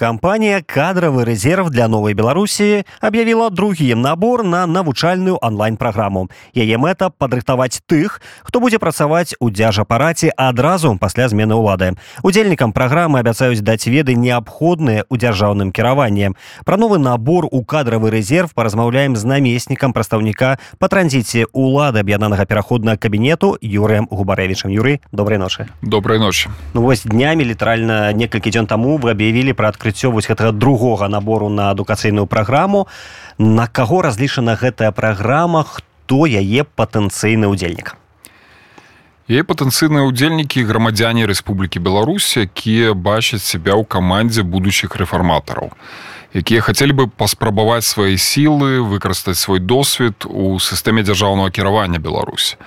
Кампанія кадравы рэзерв для новай Беларусі аб'явіла другі набор на навучальную онлайн-праграму. Яе мэта падрыхтаваць тых, хто будзе працаваць у дзяжапараце адразу пасля змены ўлады. Удзельнікам праграмы абяцаюць даць веды неабходныя ў дзяржаўным кіраванні. Пра новы набор у кадравы рэзерв паразмаўляем з намеснікам прадстаўніка па транзіце ўлады аб'яднанага пераходнага кабінету Юрыем губарэвічам Юры добрай ночы добрай ночы Ну вось днямі літаральна некалькі дзён таму вы аб'явілі пра адкрыццё адкрыццё вось гэтага другога набору на адукацыйную праграму. На каго разлічана гэтая праграма? Хто яе патэнцыйны ўдзельнік? Яе патэнцыйныя ўдзельнікі грамадзяне Рэспублікі Беларусь якія бачаць сябе ў камандзе будучых рэфарматараў якія хацелі бы паспрабаваць свае сілы выкарыстаць свой досвед у сістэме дзяржаўнага кіравання Беларусь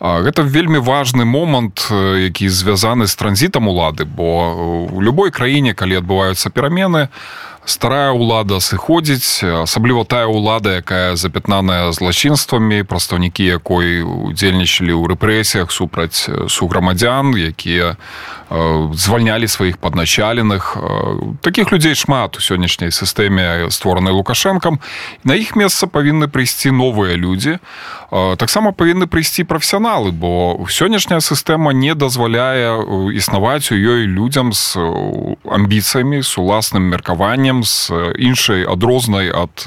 Гэта вельмі важны момант, які звязаны з транзітам улады, бо у любой краіне, калі адбываюцца перамены, старая ўлада сыходзіць асабліва тая ўлада якая запятнаная злачынствамі прадстаўнікі якой удзельнічалі ў рэпрэсіях супраць суграмадзян якія звальнялі сваіх падначаленых таких людзей шмат у сённяшняй сістэме створанай лукашэнкам на іх месца павінны прыйсці новыя людзі таксама павінны прыйсці прафесіяналы бо сённяшняя сістэма не дазваляе існаваць у ёй людзям з амбіцыямі з уласным меркаваннем з іншай адрознай ад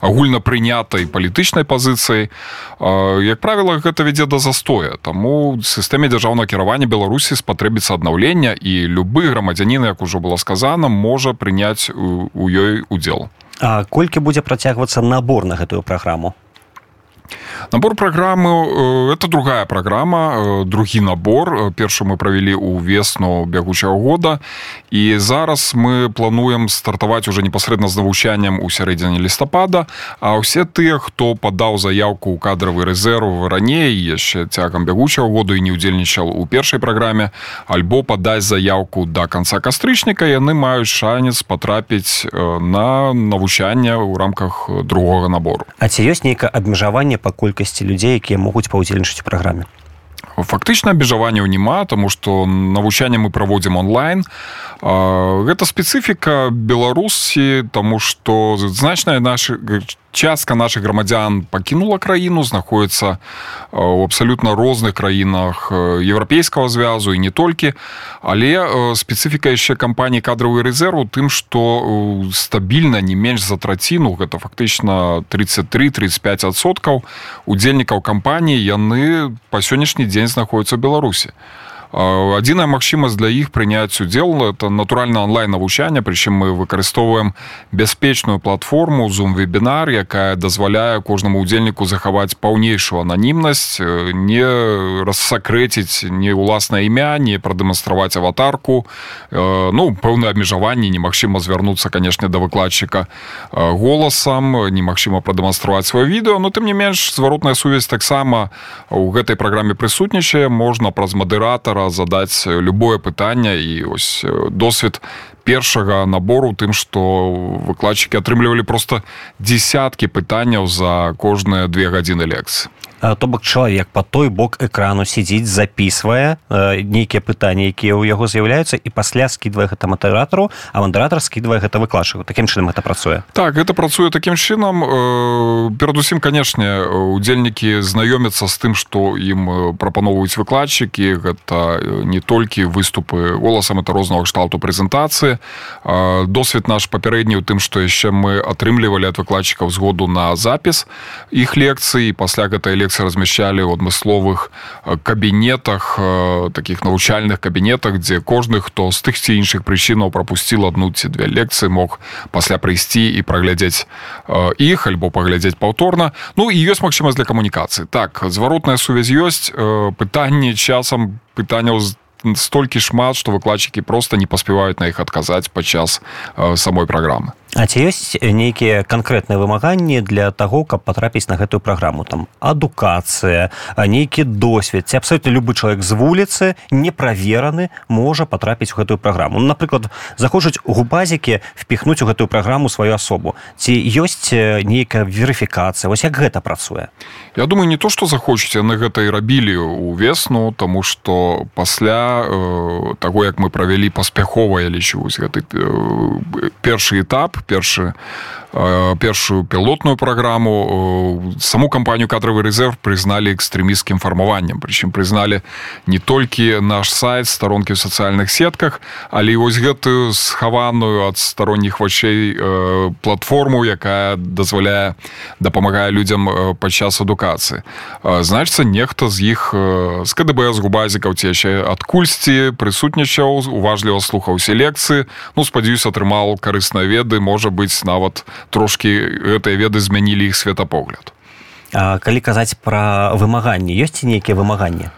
агульна прынятай палітычнай пазіцыі як правіла гэта вядзе да застоя. Таму сістэме дзяржаўнага кіравання беларусі спатрэбіцца аднаўлення і любы грамадзянін як ужо было сказана можа прыняць у ёй удзел. Колькі будзе працягвацца набор на гэтую праграму набор праграмы это другая праграма другі набор. Першы мы правялі ў весну бягучага года. І зараз мы плануем стартаваць уже непасрэдна з навучаннем у сярэдзіне лістапада а ўсе тыя хто падаў заявку ў кадравы рэзерв раней яшчэ цягам бягучага году і не ўдзельнічаў у першай праграме альбо падаць заявку да канца кастрычніка яны маюць шанец патрапіць на навучанне ў рамках другога набору А ці ёсць нейкае абмежаванне па колькасці людзей якія могуць паўдзельнічаць у праграме. Фактычна абмежаванняў няма тому что навучанне мы праводзім онлайн. Гэта спецыфіка беларусі тому что значная наши частка наших грамадзян пакінула краіну знаходіцца у абсалютна розных краінах еўрапейскага звязу і не толькі але спецыфіка яшчэ кампаніі кадравы рэзерву тым што стабільна не менш за траціну гэта фактычна 33-35 адсоткаў удзельнікаў кампаніі яны па сённяшні дзень знаходзяцца ў беларусі адзіная магчымасць для іх прыняць удзел это натуральна онлайн навучання прычым мы выкарыстоўваем бяспечную платформу zoom вебінар якая дазваляе кожнаму удзельніку захаваць паўнейшую ананімнасць не рассакрэціць не ўласнае імя не прадэманстраваць аватарку. Ну пэўныя абмежаванні немагчыма звярнуцца канешне да выкладчыка голасам немагчыма прадэманстраваць сваё відэо но тым не менш зваротная сувязь таксама у гэтай праграме прысутнічае. Можна праз мадыратара задаць любое пытанне. І ось досвед першага набору тым што выкладчыкі атрымлівалі просто десяткі пытанняў за кожныя две гадзіны лекцыі то бок чалавек по той бок экрану сядзіць записывае э, нейкія пытанні якія ў яго з'яўляюцца і пасля скідвае гэта матаратару а вандаратар скідвае гэта выкладчыку. Таким чынам это працуе. Так гэта працуе таким чынам. Э, перадусім канешне удзельнікі знаёмяцца з тым што ім прапаноўваюць выкладчыкі. Гэта не толькі выступы голасам это рознага кшталту прэзентацыі. Э, досвед наш папярэдні ў тым што яшчэ мы атрымлівалі ад выкладчыкаў згоду на запіс іх лекцыі. Пасля гэтай лекцыі лекцыі размяшчалі ў адмысловых кабінетах таких навучальных кабінетах дзе кожны хто з тых ці іншых прычынаў прапусціл адну ці две лекцыі мог пасля прыйсці і праглядзець іх альбо паглядзець паўторна Ну і ёсць магчымасць для камунікацыі так зваротная сувязь ёсць пытанні часам пытанняў з столькі шмат што выкладчыкі просто не паспяваюць на іх адказаць падчас самой праграмы А ці ёсць нейкія канкрэтныя вымаганні для таго каб патрапіць на гэтую праграму? Там адукацыя нейкі досвед. Ці абсолютно любы чалавек з вуліцы неправераны можа патрапіць у гэтую праграму. Ну, напрыклад захочуць губазікі впіхнуць у гэтую праграму сваю асобу. Ці ёсць нейкая верыфікацыя? Вось як гэта працуе? Я думаю не то что захочуць яны гэта і рабілі увесну тому что пасля э, того як мы правялі паспяхова я лічу гэты э, першы этап першы Э, першую пілотную праграму. Саму кампанію кадравы рэзерв прызналі экстрэміскім фармаваннем. Прычым прызналі не толькі наш сайт старонкі ў сацыяльных сетках але вось гэтую схаваную ад старонніх вачэй платформу якая дазваляе дапамагае людзям падчас адукацыі. Значыцца нехта з іх з КДБ з губазікаў ці яшчэ адкульсьці прысутнічаў уважліва слухаў селекцыі. Ну спадзяюсь атрымал карысныя веды можа быць нават трошки гэтыя веды змянілі іх светапогляд. Калі казаць пра вымаганні ёсць нейкія вымаганні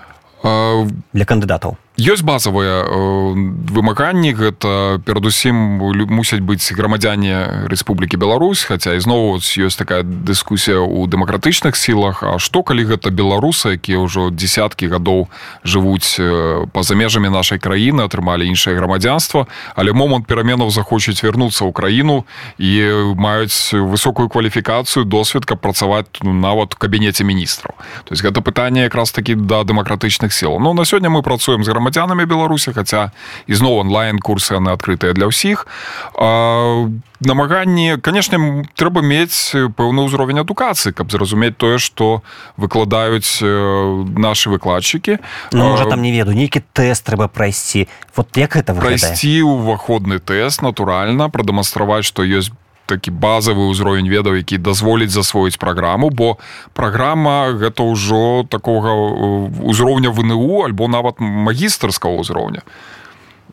для кандыдатаў ёсць базавыя э, вымаганні гэта перадусім мусяць быць грамадзяне Рэспублікі Беларусь хаця ізноў ёсць такая дыскусія ў дэмакратычных сілах А што калі гэта беларусы якія ўжо десяткі гадоў жывуць э, па-за межамі нашай краіны атрымалі іншае грамадзянства але момант пераменаў захочуць вярнуцца ў краіну і маюць высокую кваліфікацыю досвед каб працаваць ну, нават кабінеце міністраў. То есть гэта пытанне якраз такі да дэмакратычных сіл. Ну на сёння мы працуем з грамадзя грамадзянамі беларусі хаця ізноў онлайн курсы яны адкрытыя для ўсіх. Намаганні канешне трэба мець пэўны ўзровень адукацыі каб зразумець тое што выкладаюць нашы выкладчыкі. Ну, можа там не веду нейкі тэст трэба прайсці. Вот як это прайсці ўваходны тэст натуральна прадэманстраваць што ёсць такі базавы ўзровень ведаў які дазволіць засвоіць праграму бо праграма гэта ўжо такога ўзроўня вНУ альбо нават магістарскага ўзроўня.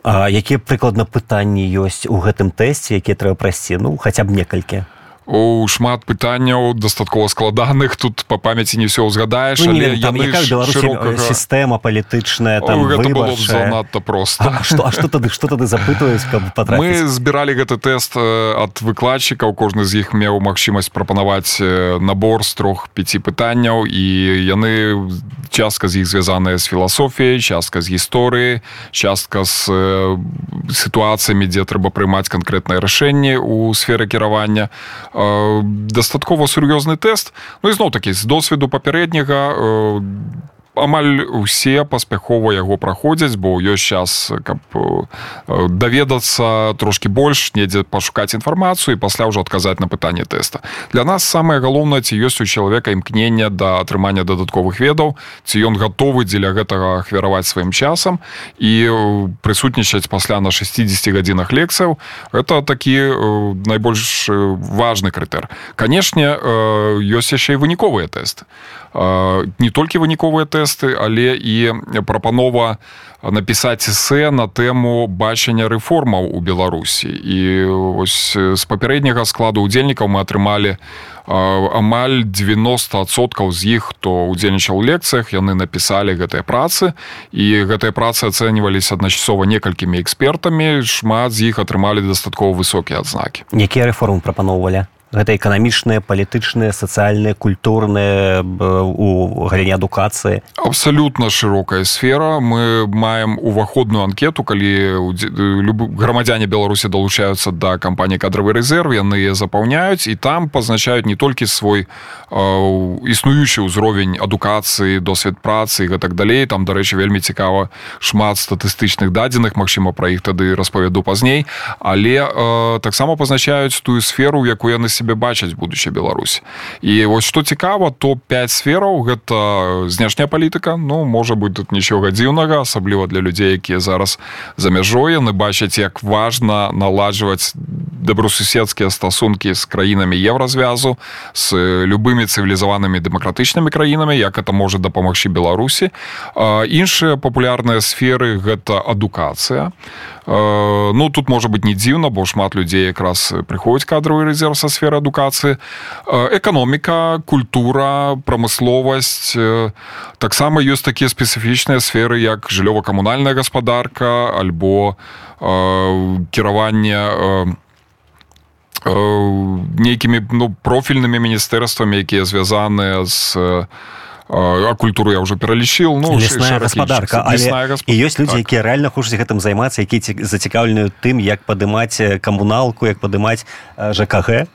Якія прыкладна пытанні ёсць у гэтым тэсце якія трэба прайсці ну хаця б некалькі у шмат пытанняў дастаткова складаных тут по памяці не все ўзгадаеш ну, широкага... сістэма палітычная там занадта просто а, что, а что тады что тады запытаюць каб мы збіралі гэты тэст ад выкладчыкаў кожны з іх меў магчымасць прапанаваць набор з трох пяці пытанняў і яны частка з іх звязаная з філасофіяй частка з гісторыі частка з сітуацыямі дзе трэба прымаць канкрэтнае рашэнне у сферы кіравання дастаткова сур'ёзны тэст. Ну ізноў такі з досведу папярэдняга амаль усе паспяхова яго праходзяць бо ёсць час каб э, даведацца трошки больш недзе пашукаць інфармацыю і пасля ўжо адказаць на пытанне тэста. Для нас самае галоўнае ці ёсць у чалавека імкнення да атрымання дадатковых ведаў ці ён гатовы дзеля гэтага ахвяраваць сваім часам. І э, прысутнічаць пасля на 60 гадзінах лекцыяў это такі э, найбольш важны крытэр. Канешне ёсць яшчэ і выніковыя тэсты. Не толькі выніковыя тэсты але і прапанова напісаць эсэ на тэму бачання рэформаў у беларусі. І ось з папярэдняга складу удзельнікаў мы атрымалі амаль 90соткаў з іх хто удзельнічаў лекцыях яны напісалі гэтыя працы. І гэтыя працы ацэньваліся адначасова некалькімі экспертамі шмат з іх атрымалі дастаткова высокія адзнакі. Якія рэформы прапаноўвалі гэта эканамічныя палітычныя сацыяльныя культурныя у галіне адукацыі. Абсалютна шырокая сфера. Мы маем уваходную анкету калі грамадзяне беларусі далучаюцца да кампаніі кадравы рэзерв яны запаўняюць і там пазначаюць не толькі свой існуючы ўзровень адукацыі досвед працы гэтак далей. Там дарэчы вельмі цікава шмат статыстычных дадзеных Мачыма пра іх тады распавяду пазней. Але таксама пазначаюць тую сферу якую яны себе себе бачаць будучи Беларусь. І вось что цікава то 5 сфераў гэта знешняя палітыка. Ну можа быть тут нічога дзіўнага асабліва для людзей якія зараз за мяжой яны бачаць як важна наладжваць добросуседскія стасункі з краінамі еўразвязу с любымі цывілізаванымі дэмакратычнымі краінамі як это можа дапамагчы беларусі. Іншыя папулярныя сферы гэта адукацыя ну тут можа быть не дзіўна бо шмат людзей якраз прыходзіць кадровы рэзерв са сферы адукацыі эканоміка культура прамысловасць таксама ёсць такія спецыфічныя сферы як жыллёва-камунальная гаспадарка альбо кіраванне нейкімі ну профільнымі міністэрствамі якія звязаныя з а культуру я уже пералічыў ну лесная гаспадарка і ёсць людзі так. якія рэальна хочуць гэтым займацца які зацікаўлены тым як падымаць камуналку як падымаць жКг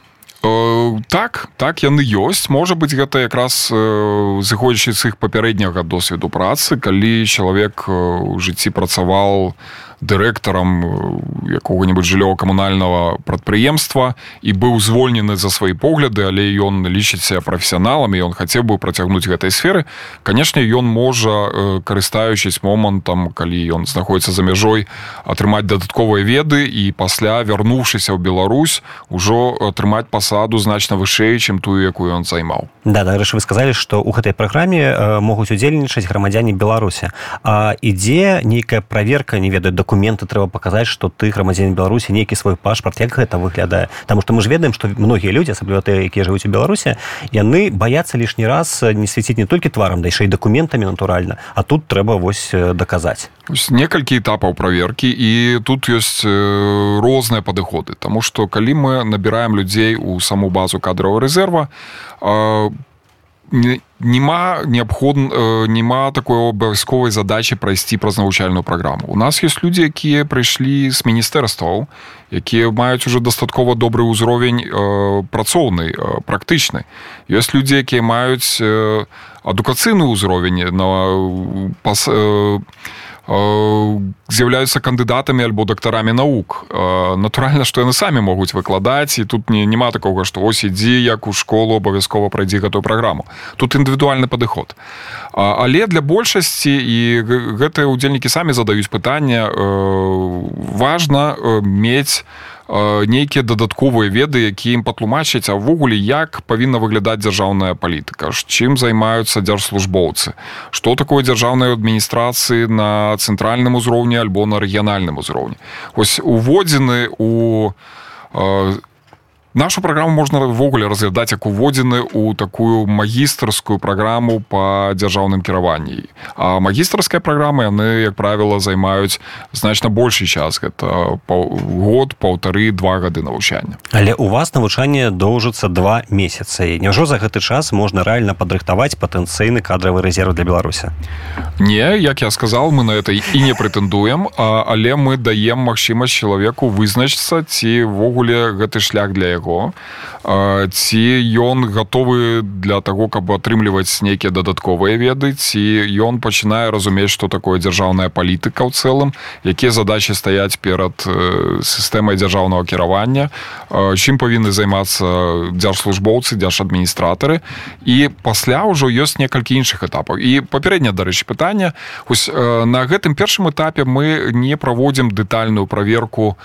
так так яны ёсць можа быть гэта якраз зыходзячы з іх папярэдняга досведу працы калі чалавек у жыцці працаваў дырэктарам якога-нибудь жыллёва-камунальнага прадпрыемства і быў звольнены за свае погляды але ён лічыцца прафесіяналам і ён хацеў бы працягнуць гэтай сферы. Канешне ён можа карыстаючись момантам калі ён знаходіцца за мяжой атрымаць дадатковыя веды і пасля вярнуўшыся ў Беларусь ужо атрымаць пасаду значна вышэй чым тую якую ён займаў. Да дарэчы вы сказалі што ў гэтай праграме могуць удзельнічаць грамадзяне беларусі. А ідзе нейкая праверка не ведаю документ документы трэба паказаць что ты грамадзян беларусі нейкі свой пашпарт. Як гэта выглядае? Потому что мы ж ведаем что многія людзі асабліва тыя якія жывуць у беларусе яны баяцца лішні раз не свяціць не толькі тварам дайшэй документамі натуральна. А тут трэба вось даказаць. Некалькі этапаў праверкі і тут ёсць розныя падыходы. Тому что калі мы набіраем людзей у саму базу кадрового рэзерва по нема неабходна э, няма такой абавязковай задачи прайсці праз навучальную праграму у нас есть людзі якія прыйшлі з міністэрстваў якія маюць уже дастаткова добры ўзровень э, працоўны э, практычны ёсць людзі якія маюць адукацыйны ўзровень на пас э, з'яўляюцца кандыдатамі альбо дактарамі навук натуральна што яны самі могуць выкладаць і тут не няма такога што ось ідзі як у школу абавязкова прайдзі гэтую праграму тут індывідуальны падыход. Але для большасці і гэтыя ўдзельнікі самі задаюць пытанне важна мець нейкія дадатковыя веды які ім патлумачыць а ўвогуле як павінна выглядаць дзяржаўная палітыка? Чым займаюцца дзяржслужбоўцы? Что такое дзяржаўнай адміністрацыі на цэнтральным узроўні альбо на рэгіянальным узроўні? Ось уводзены у нашу праграму можна ўвогуле разглядаць як уводзены ў такую магістрскую праграму по дзяржаўным кіраванні. А магістрская праграма яны як правіла займаюць значна большы час гэта год паўтары два гады навучання. Але у вас навучанне доўжыцца два месяцы. Няжо за гэты час можна рэальна падрыхтаваць патэнцыйны кадравы рэзерв для беларуся не як я сказал мы на это і не прэтэндуем але мы даем магчымасць чалавеку вызначыцца ці ввогуле гэты шлях для яго яго. Ці ён гатовы для таго каб атрымліваць нейкія дадатковыя веды ці ён пачынае разумець што такое дзяржаўная палітыка ў цэлым якія задачи стаяць перад сістэмай дзяржаўнага кіравання чым павінны займацца дзяржслужбоўцы дзяржадміністратары. І пасля ўжо ёсць некалькі іншых этапаў. І папярэдне дарэчы пытання ось на гэтым першым этапе мы не праводзім дэтальную праверку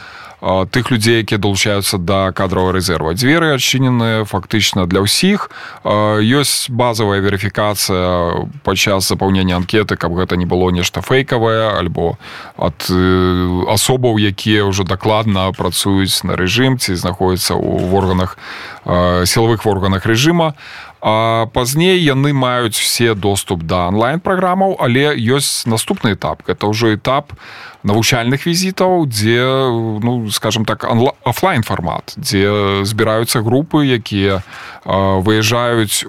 тых людзей якія далучаюцца да кадрового рэзерва. Дзверы адчынены фактычна для ўсіх. Ёсць базовая верыфікацыя падчас запаўнення анкеты каб гэта не было нешта фейкавае альбо ад асобаў якія ўжо дакладна працуюць на рэжым ці знаходзяцца ў органах сілавых органах рэжыма пазней яны маюць все доступ да онлайн-праграмаў але ёсць наступны этап. Это ўжо этап на навучальных візітаў дзе ну скажем так офлайн формат дзе збіраюцца групы якія выязджаюць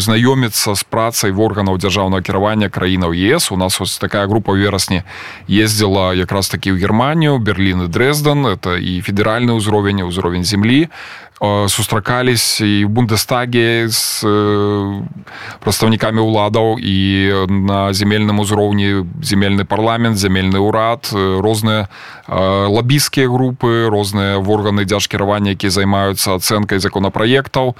знаёміцца з працай в органаў дзяржаўнага кіравання краінаў ЕС. У нас ось такая група верасні ездзіла якраз такі ў германію берлін і дрезден. Это і федэральны ўзровень ўзровень землі сустракались і бундестаге з прадстаўнікамі ўладаў і на земельным узроўні земельны парламент земельны ўрад розныя лабійскія групы розныя органы дзяржкіравання якія займаюцца ацэнкай законапраектаў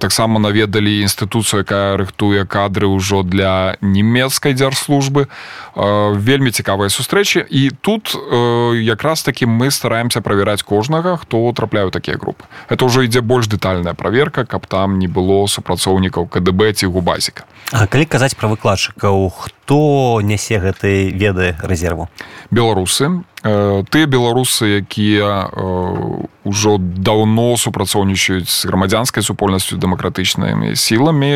таксама наведалі інстытуцыю якая рыхтуе кадры ўжо для нямецкай дзяржслужбы вельмі цікавыя сустрэчы. І тут якраз таки мы стараемся правяраць кожнага хто трапляю такія групы это ўжо ідзе больш дэтальная праверка каб там не было супрацоўнікаў КДБ ці губасіка. А калі казаць пра выкладчыкаў хто нясе гэтай веды рэзерву? Беларусы. Тыя беларусы якія ўжо даўно супрацоўнічаюць з грамадзянскай супольнасцю дэмакратычнымі сіламі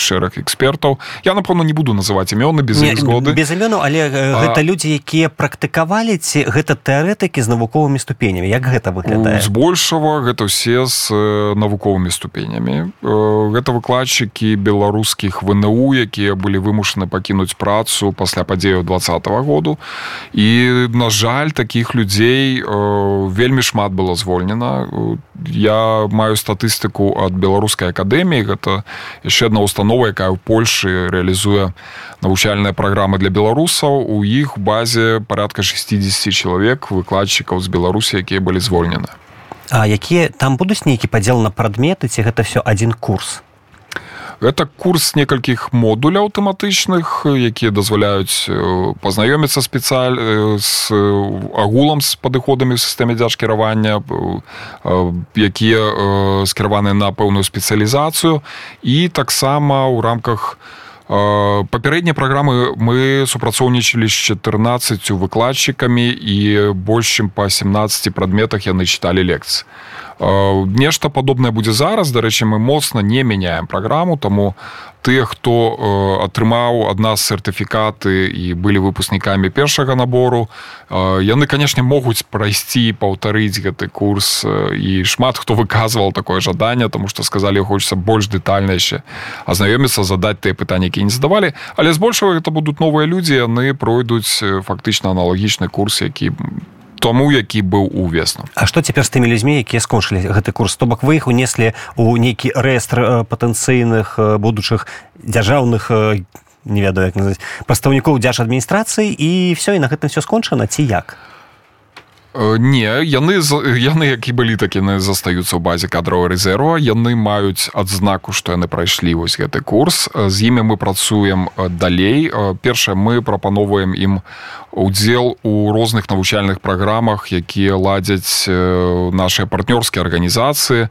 шэраг экспертаў. Я напэўна не буду называць імёны без не, згоды. без імёну але гэта людзі якія практыкавалі ці гэта тэарэтыкі з навуковымі ступенямі. Як гэта выглядае? Збольшава гэта ўсе з навуковымі ступенямі. Гэта выкладчыкі беларускіх вНУ якія былі вымушаны пакінуць працу пасля падзею двадцатого году і на жаль таких людзей э, вельмі шмат было звольнена я маю статыстыку ад беларускай акадэміі. Гэта яшчэ одна установа якая ў польльшы реалізуе навучальныя праграмы для беларусаў. У іх базе порядка 60 чалавек выкладчыкаў з беларусі якія былі звольнены. А якія там будуць нейкі падзел на прадметы ці гэта все один курс гэта курс некалькіх модуляў тэматычных якія дазваляюць пазнаёміцца спецыяль з агулам з падыходамі ў сістэме дзяжкіравання якія скіраваны на пэўную спецыялізацыю. І таксама ў рамках папярэдняй праграмы мы супрацоўнічалі з 14 выкладчыкамі і больш чым па 17 прадметах яны чыталі лекцыі нешта падобнае будзе зараз. Дарэчы мы моцна не мяняем праграму таму тыя хто атрымаў ад нас сертыфікаты і былі выпускнікамі першага набору яны канешне могуць прайсці паўтарыць гэты курс і шмат хто выказваў такое жаданне тому что сказалі хочется больш дэтальна яшчэ азнаёміцца задаць тыя пытанні які не задавалі але збольшага это будуць новыя людзі яны пройдуць фактычна аналагічны курс які тому які быў увесну А што цяпер з тымі людзьмі якія скончылі гэты курс? То бок вы іх унеслі у нейкі рэестр патэнцыйных будучых дзяржаўных не ведаю як назваць прадстаўнікоў дзяж адміністрацыі і все і на гэтым все скончана ці як? Не яны яны які былі такіны застаюцца ў базе кадрового рэзерва. Яны маюць адзнаку што яны прайшлі вось гэты курс. З імі мы працуем далей. Першае мы прапановваем ім удзел у розных навучальных праграмах якія ладзяць наши партнёрскія арганізацыі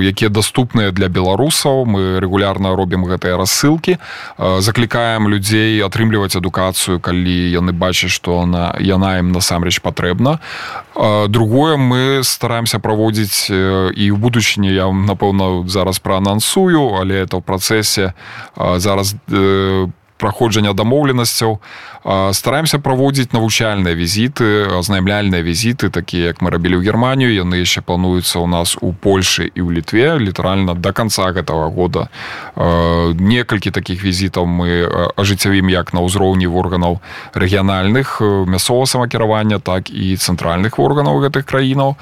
якія доступныя для беларусаў. Мы регулярна робім гэтыя рассылкі. Заклікаем людзей атрымліваць адукацыю калі яны бачаць што она яна ім насамрэч патрэбна. Другое мы стараемся праводзіць і ў будучыні я напэўна зараз праанансую але это ў працэсе зараз по праходжання дамоўленасцяў стараемся праводзіць навучальныя візіты азнаямляльныя візіты такія як мы рабілі ў германію. Яны яшчэ плануюцца ў нас у польльшы і ў літве. Літаральна до конца гэтага года некалькі таких візітаў мы ажыццявім як на ўзроўні органаў рэгіянальных мясцового самакіравання так і цэнтральных органаў гэтых краінаў.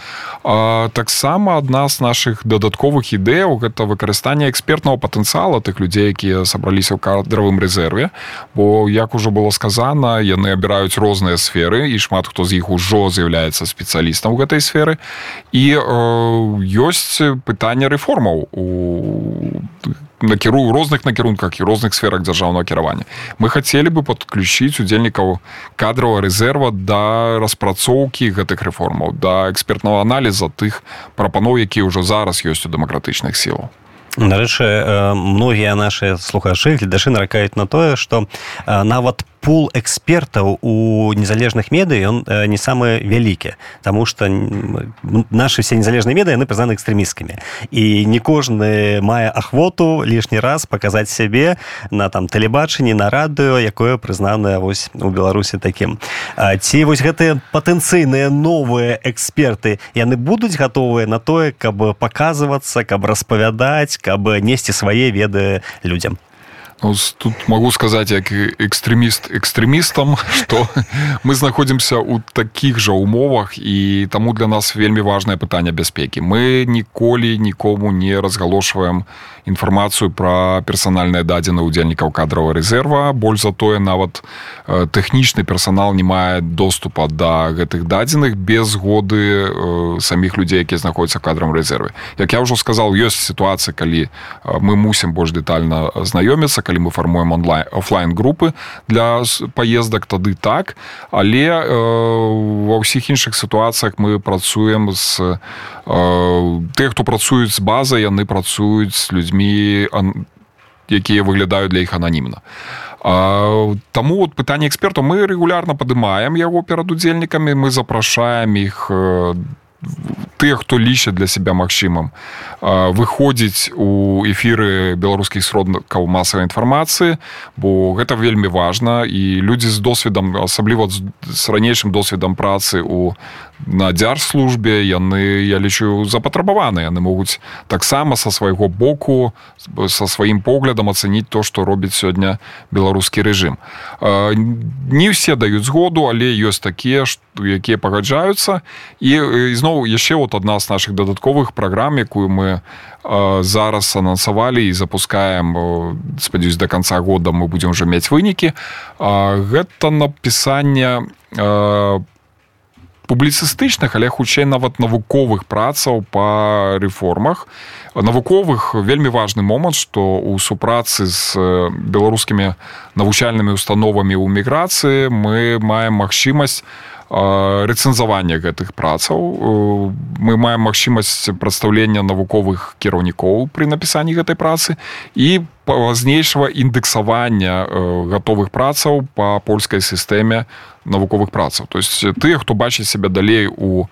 Таксама адна з наших дадатковых ідэяў гэта выкарыстанне экспертнага патэнцыяла тых людзей якія сабраліся ў кадравым рэзерве сферы бо як ужо было сказана яны абіраюць розныя сферы і шмат хто з іх ужо з'яўляецца спецыялістам у гэтай сферы. І э, ёсць пытанне рэформаў у накіру розных накірунках і розных сферах дзяржаўнага кіравання. Мы хацелі бы подключіць удзельнікаў кадрового рэзерва да распрацоўкі гэтых рэформаў да экспертного аналіза тых прапаноў якія ўжо зараз ёсць у дэмакратычных сілаў Нарэчы многія нашыя слухачы гледачы наракаюць на тое што нават пул экспертаў у незалежных меды ён не самы вялікі Таму что наши все незалежныя меды яны прызнаны экстрэміскамі і не кожны мае ахвоту лішні раз паказаць сябе на там тэлебачанні на радыё якое прызнанае вось у беларусі такім ці вось гэтыя патэнцыйныя новыя эксперты яны будуць гатовыя на тое каб паказвацца каб распавядаць каб несці свае веды людзям Ну, тут могу сказаць як экстрэміст экстрэмістам что мы знаходзімся ў таких жа умовах і таму для нас вельмі важное пытанне бяспекі мы ніколі нікому не разгалошваем інфармацыю про персанальныя дадзены удзельнікаў кадрового рэзерва больш затое нават тэхнічны персонал не мае доступа до да гэтых дадзеных без згоды э, самих людзей якія знаходзяцца кадрам рэзерве як я ўжо сказал ёсць сітуацыя калі мы мусім больш детальна знаёміцца калі мы фармуем онлайн офлайн групы для поездак тады так. Але э, ва ўсіх іншых сітуацыях мы працуем з э, тых хто працуюць з базай яны працуюць з людзьмі якія выглядаюць для іх ананімна. Таму вот пытанне экспертаў мы регулярна падымаем яго перад удзельнікамі мы запрашаем іх тыя хто ліча для себя магчымым выходзіць у эфіры беларускіх сродкаў масавай інфармацыі бо гэта вельмі важна. І людзі з досведам асабліва з ранейшым досведам працы у на дзярслужбе яны я лічу запатрабаваны. Яны могуць таксама са свайго боку са сваім поглядам ацаніць то што робіць сёння беларускі рэжым. Не ўсе даюць згоду але ёсць такія якія пагаджаюцца. І ізноў яшчэ вот адна з наших дадатковых праграм якую мы зараз анансавалі і запускаем спадзяюсь до конца года мы будзем уже мець вынікі. Гэта напісанне по публіцыстычных але хутчэй нават навуковых працаў па рэформах. Навуковых вельмі важны момант што у супрацы з беларускімі навучальнымі установамі ў міграцыі мы маем магчымасць рэцэнзавання гэтых працаў мы маем магчымасць прадстаўлення навуковых кіраўнікоў пры напісанні гэтай працы і пазнейшага індэксавання гатовых працаў па польскай сістэме навуковых працаў. То есть тыя хто бачыць сябе далей у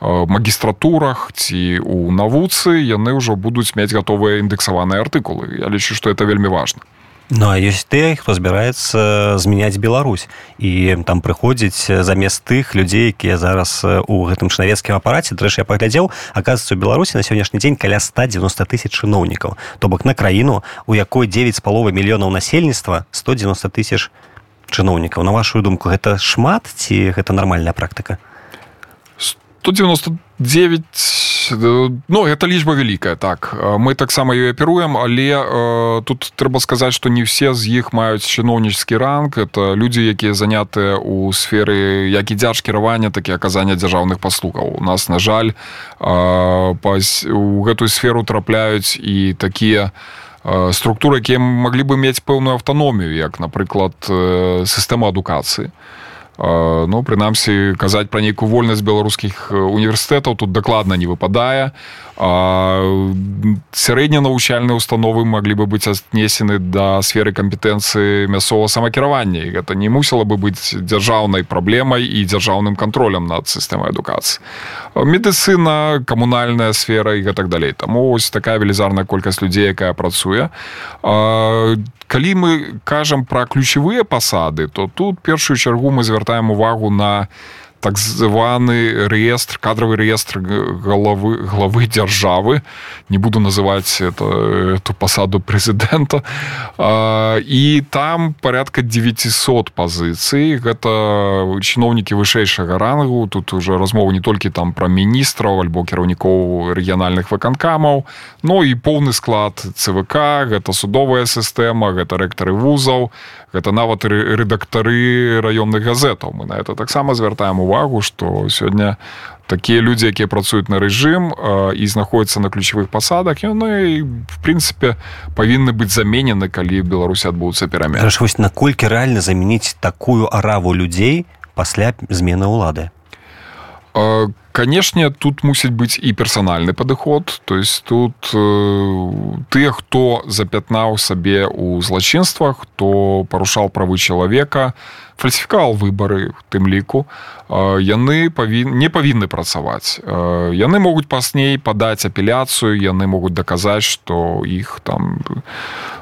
магістратурах ці у навуцы яны ўжо будуць мець гатовыя індэксаваныя артыкулы. Я лічу што это вельмі важна Ну а ёсць тыя, хто збіраецца змяняць Беларусь і там прыходзіць замест тых людзей, якія зараз у гэтым чынавецкім апараце трэш я паглядзеў аказваецца у Беларусі на сённяшні дзень каля 190 тысяч чыноўнікаў то бок на краіну у якой 9 з паловы мільёнаў насельніцтва 190 тысяч чыноўнікаў на вашу думку гэта шмат ці гэта нармальная практыка? 199 ну это лічба вялікая так. Мы таксама ёй аперуем але э, тут трэба сказаць што не ўсе з іх маюць чыноўнічскі ранг. Это людзі якія занятыя у сферы як і дзярж кіравання так і аказання дзяржаўных паслугаў. У нас на жаль э, пас, у гэтую сферу трапляюць і такія э, структуры якія маглі бы мець пэўную аўтаномію як напрыклад э, сістэма адукацыі ну прынамсі казаць пра нейкую вольнасць беларускіх універсітэтаў тут дакладна не выпадае. Сярэдне навучальныя установы маглі бы быць аднесены да сферы кампетэнцыі мясцовага самакіравання. І гэта не мусіла бы быць дзяржаўнай праблемай і дзяржаўным кантролем над сістэмай адукацыі. Медыцына камунальная сфера і гэтак далей. Таму ось такая велізарная колькасць людзей якая працуе калі мы кажам пра ключавыя пасады то тут першую чаргу мы звяртаем увагу на так званы реестр кадровый реестр головы главы дзяржавы не буду называть это эту посаду президента. І там порядка 900 пазіцый гэта чыноўнікі вышэйшага рангу. Тут уже размову не толькі там про міністраў альбо кіраўнікоў рэгіянальных выканкамаў но і поўны склад цвк гэта судовая сістэма гэта рэктары вузаў гэта нават рэдактары раённых газетаў. Мы на это таксама звяртаем увагу што сёння такія людзі якія працуюць на рэжым і знаходзяцца на ключавых пасадах яны в прынцыпе павінны быць заменены калі беларусі адбудуцца перамен вось наколькі рэальна замяніць такую араву людзей пасля змены ўлады канешне тут мусіць быць і персанальны падыход. То есть тут э, тыя хто запятнаў сабе ў злачынствах то парушаў правы чалавека фальсіфікаваў выбары тым ліку э, яны павін не павінны працаваць. Э, яны могуць пасней падаць апеляцыю яны могуць даказаць што іх там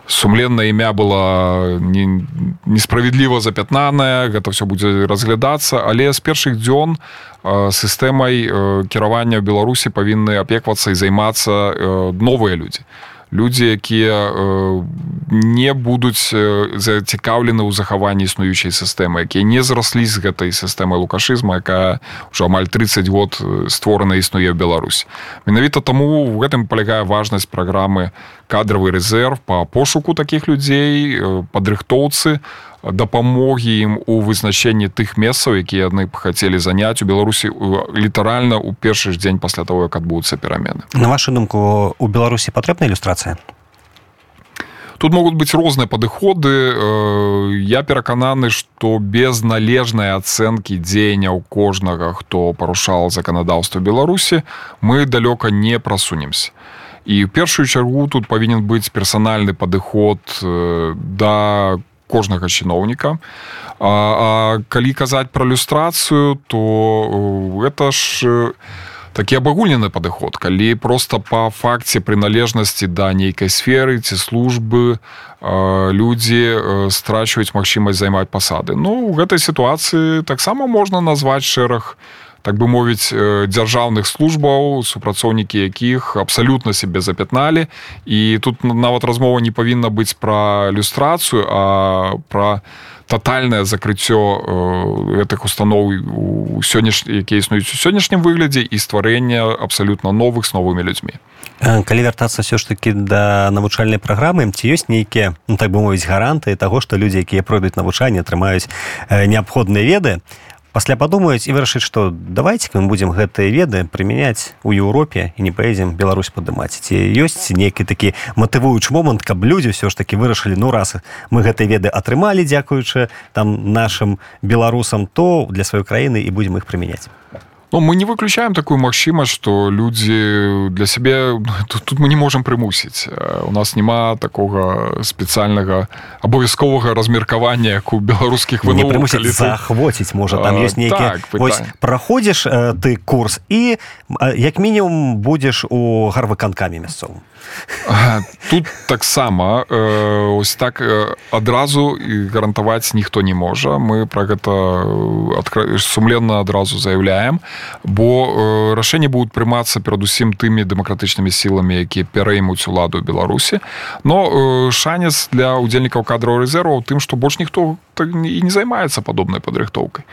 сумленнае імя было не, несправядліва запятнанае гэта все будзе разглядацца але з першых дзён сістэмай кіравання ў беларусі павінны апеквацца і займацца новыя людзі людзі якія не будуць зацікаўлены ў захаванні існуючай сістэмы якія не зраслі з гэтай сістэмай лукашызма якая ўжо амаль 30 год створана існуе Беларусь. Менавіта таму в гэтым палягае важнасць праграмы кадравы рэзерв по пошуку таких людзей падрыхтоўцы дапамогі ім у вызначэнні тых месцаў якія яны б хацелі заняць у беларусі літаральна ў першы ж дзень пасля того як адбудуцца перамены на вашу думку у беларусі патрэбна ілюстрацыя тут могуць быць розныя падыходы я перакананы што без належнай ацэнкі дзеянняў кожнага хто парушаў заканадаўства беларусі мы далёка не прасунемся і першую чаргу тут павінен быць персанальны падыход да кожнага чыноўніка. А, а калі казаць пра люстрацыю то гэта ж такі абагульнены падыход. Калі просто по факце прыналежнасці да нейкай сферы ці службы людзі страчваюць магчымасць займаць пасады. Ну у гэтай сітуацыі таксама можна назваць шэраг так бы мовіць дзяржаўных службаў супрацоўнікі якіх абсалютна сябе запятналі. І тут нават размова не павінна быць пра люстрацыю а пра тотальнае закрыццё гэтых устаноў у сённяш якія існуюць у сённяшнім выглядзе і стварэнне абсалютна новых з новымі людзьмі. Калі вяртацца ўсё ж таки да навучальнай праграмы ці ёсць нейкія ну, так бы мовіць гаранты таго што людзі якія пройдуць навучанне атрымаюць неабходныя веды? то пасля падумаюць і вырашыць што давайте мы будзем гэтыя веды прымяняць у Еўропе і не паедзем Беларусь падымаць. Ці ёсць нейкі такі матывуючы момант каб людзі ўсё ж таки вырашылі ну раз мы гэтыя веды атрымалі дзякуючы там нашим беларусам то для сваёй краіны і будзем іх прымяняць Ну, мы не выключаем такую магчымасць что людзі для сябе тут, тут мы не можем прымусіць у нас няма такога спецыяльнага абавязковага размеркавання як у беларускіх вы захвоціць можа там ёсць нейкі так, праходзіш ты курс і як мінімум будзеш у гарвыканкамі мясцовым. Тут таксама э, ось так э, адразу і гарантаваць ніхто не можа. Мы про гэта э, сумленна адразу заявляем бо рашэнні будуць прымацца перадусім тымі дэмакратычнымі сіламі якія пераймуць уладу беларусі. Но шанец для удзельнікаў кадраў рэзерваў тым што больш ніхто і не займаецца падобнай падрыхтоўкай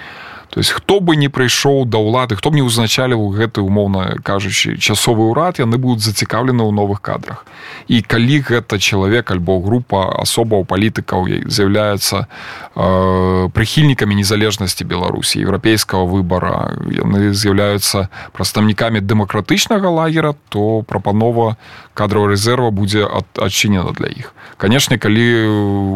то есть хто бы не прыйшоў да ўлады хто б не ўзначаліваў гэты умоўна кажучы часовы ўрад яны будуць зацікаўлены ў новых кадрах. І калі гэта чалавек альбо група асобаў палітыкаў з'яўляецца э, прыхільнікамі незалежнасці беларусі еўрапейскага выбара яны з'яўляюцца прадстаўнікамі дэмакратычнага лагера то прапанова кадраў рэзерва будзе адчынена для іх. Канешне калі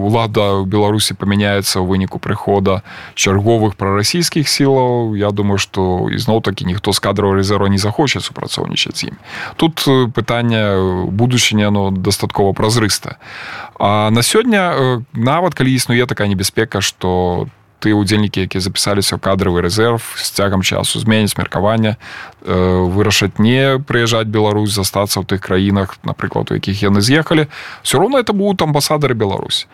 ўлада беларусі памяняецца ў выніку прыхода чарговых прарасійскіх ўсіх сілаў я думаю что ізноў такі ніхто з кадраў резерва не захоча супрацоўнічаць ім. Тут пытанне будучыня оно дастаткова празрыста. А на сёння нават калі існуе такая небяспека что ты удзельнікі якія запісаліся ў кадравы рэзерв з цягам часу зменіць меркавання вырашаць не прыязджаць Беларусь застацца ў тых краінах напрыклад у якіх яны з'ехалі. Все роўно это будут амбасадары Беларусь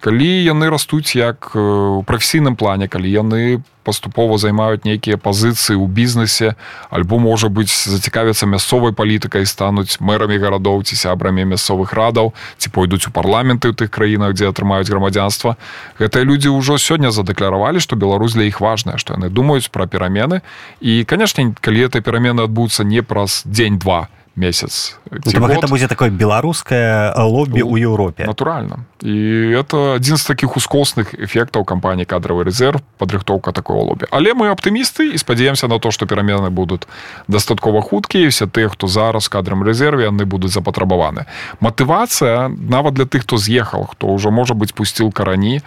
калі яны растуць як у прафесійным плане калі яны паступова займаюць нейкія пазіцыі ў бізнесе альбо можа быць зацікавіцца мясцовай палітыкай стануць мэрамі гарадоў ці сябрамі мясцовых радаў ці пойдуць у парламенты ў тых краінах дзе атрымаюць грамадзянства. Гэтыя людзі ўжо сёння задэкларавалі што Беларусь для іх важная што яны думаюць пра перамены. І канешне калі это перамены адбудуцца не праз дзень-два то месяц ну, гэта будзе такое беларускае лобі ў Еўропе натуральна і это адзін з таких ускосных эфектаў кампаніі кадравы рэзерв падрыхтоўка такого лобі але мы аптымісты і спадзяемся на то что перамены будуць дастаткова хуткія все тыя хто зараз кадрам рэзерве яны будуць запатрабаваны матывацыя нават для тых хто з'ехаў хто ўжо можа быць пусціл карані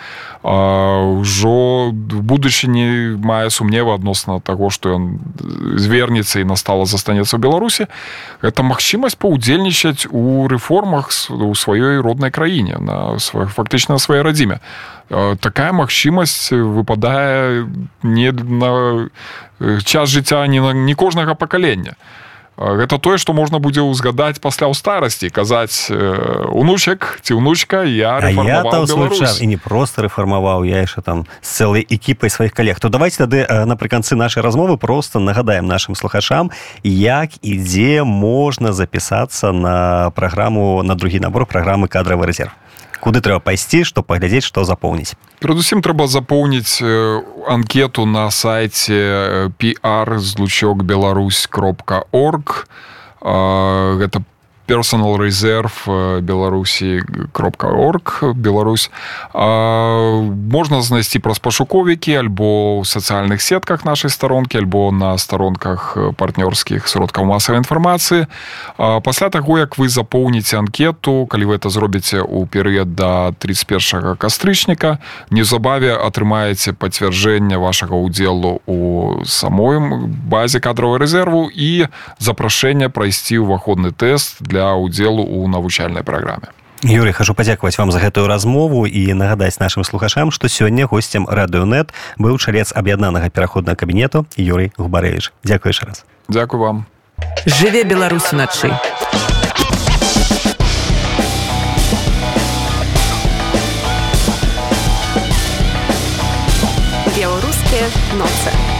ўжо будучыні мае сумнева адносна таго што ён звернецца і настала застанецца ў беларусі гэта магчымасць паўдзельнічаць у рэформах у сваёй роднай краіне на фактычна на сваёй радзіме. Такая магчымасць выпадае не на час жыцця не на не кожнага пакалення гэта тое што можна будзе ўзгадаць пасля ў старасці казаць унучак ці ўнучка я, я час, і не просто рэфармаваў я яшчэ там з цэлай экіпай сваіх калег. То давайте тады напрыканцы нашай размовы просто нагадаем нашим слухачам як і дзе можна запісацца на праграму на другі набор праграмы кадравы рэзерв куды трэба пайсці што паглядзець што запоўніць. Перадусім трэба запоўніць анкету на сайте пr злучок беларусь кропка орг. Гэта personal резерв беларусі кропка орг Беларусь. А, можна знайсці праз пашуковікі альбо ў сацыяльных сетках нашай старонкі альбо на старонках партнёрскіх сродкаў масавай інфармацыі. Пасля таго як вы запоўніце анкету калі вы это зробіце ў перыяд да 31 кастрычніка неўзабаве атрымаеце пацвярджэнне вашага удзелу у самой базе кадровой рэзерву і запрашэнне прайсці ўваходны тэст для для ўдзелу ў навучальнай праграме. Юрый хожу падзякаваць вам за гэтую размову і нагадаць нашим слухашам што сёння гостцем радыёнет быў чалец аб'яднанага пераходнага кабінету Юрый губарэвич Дякуеш раз. Дякую вам. Жыве беларус уначы. Беларускія ноцы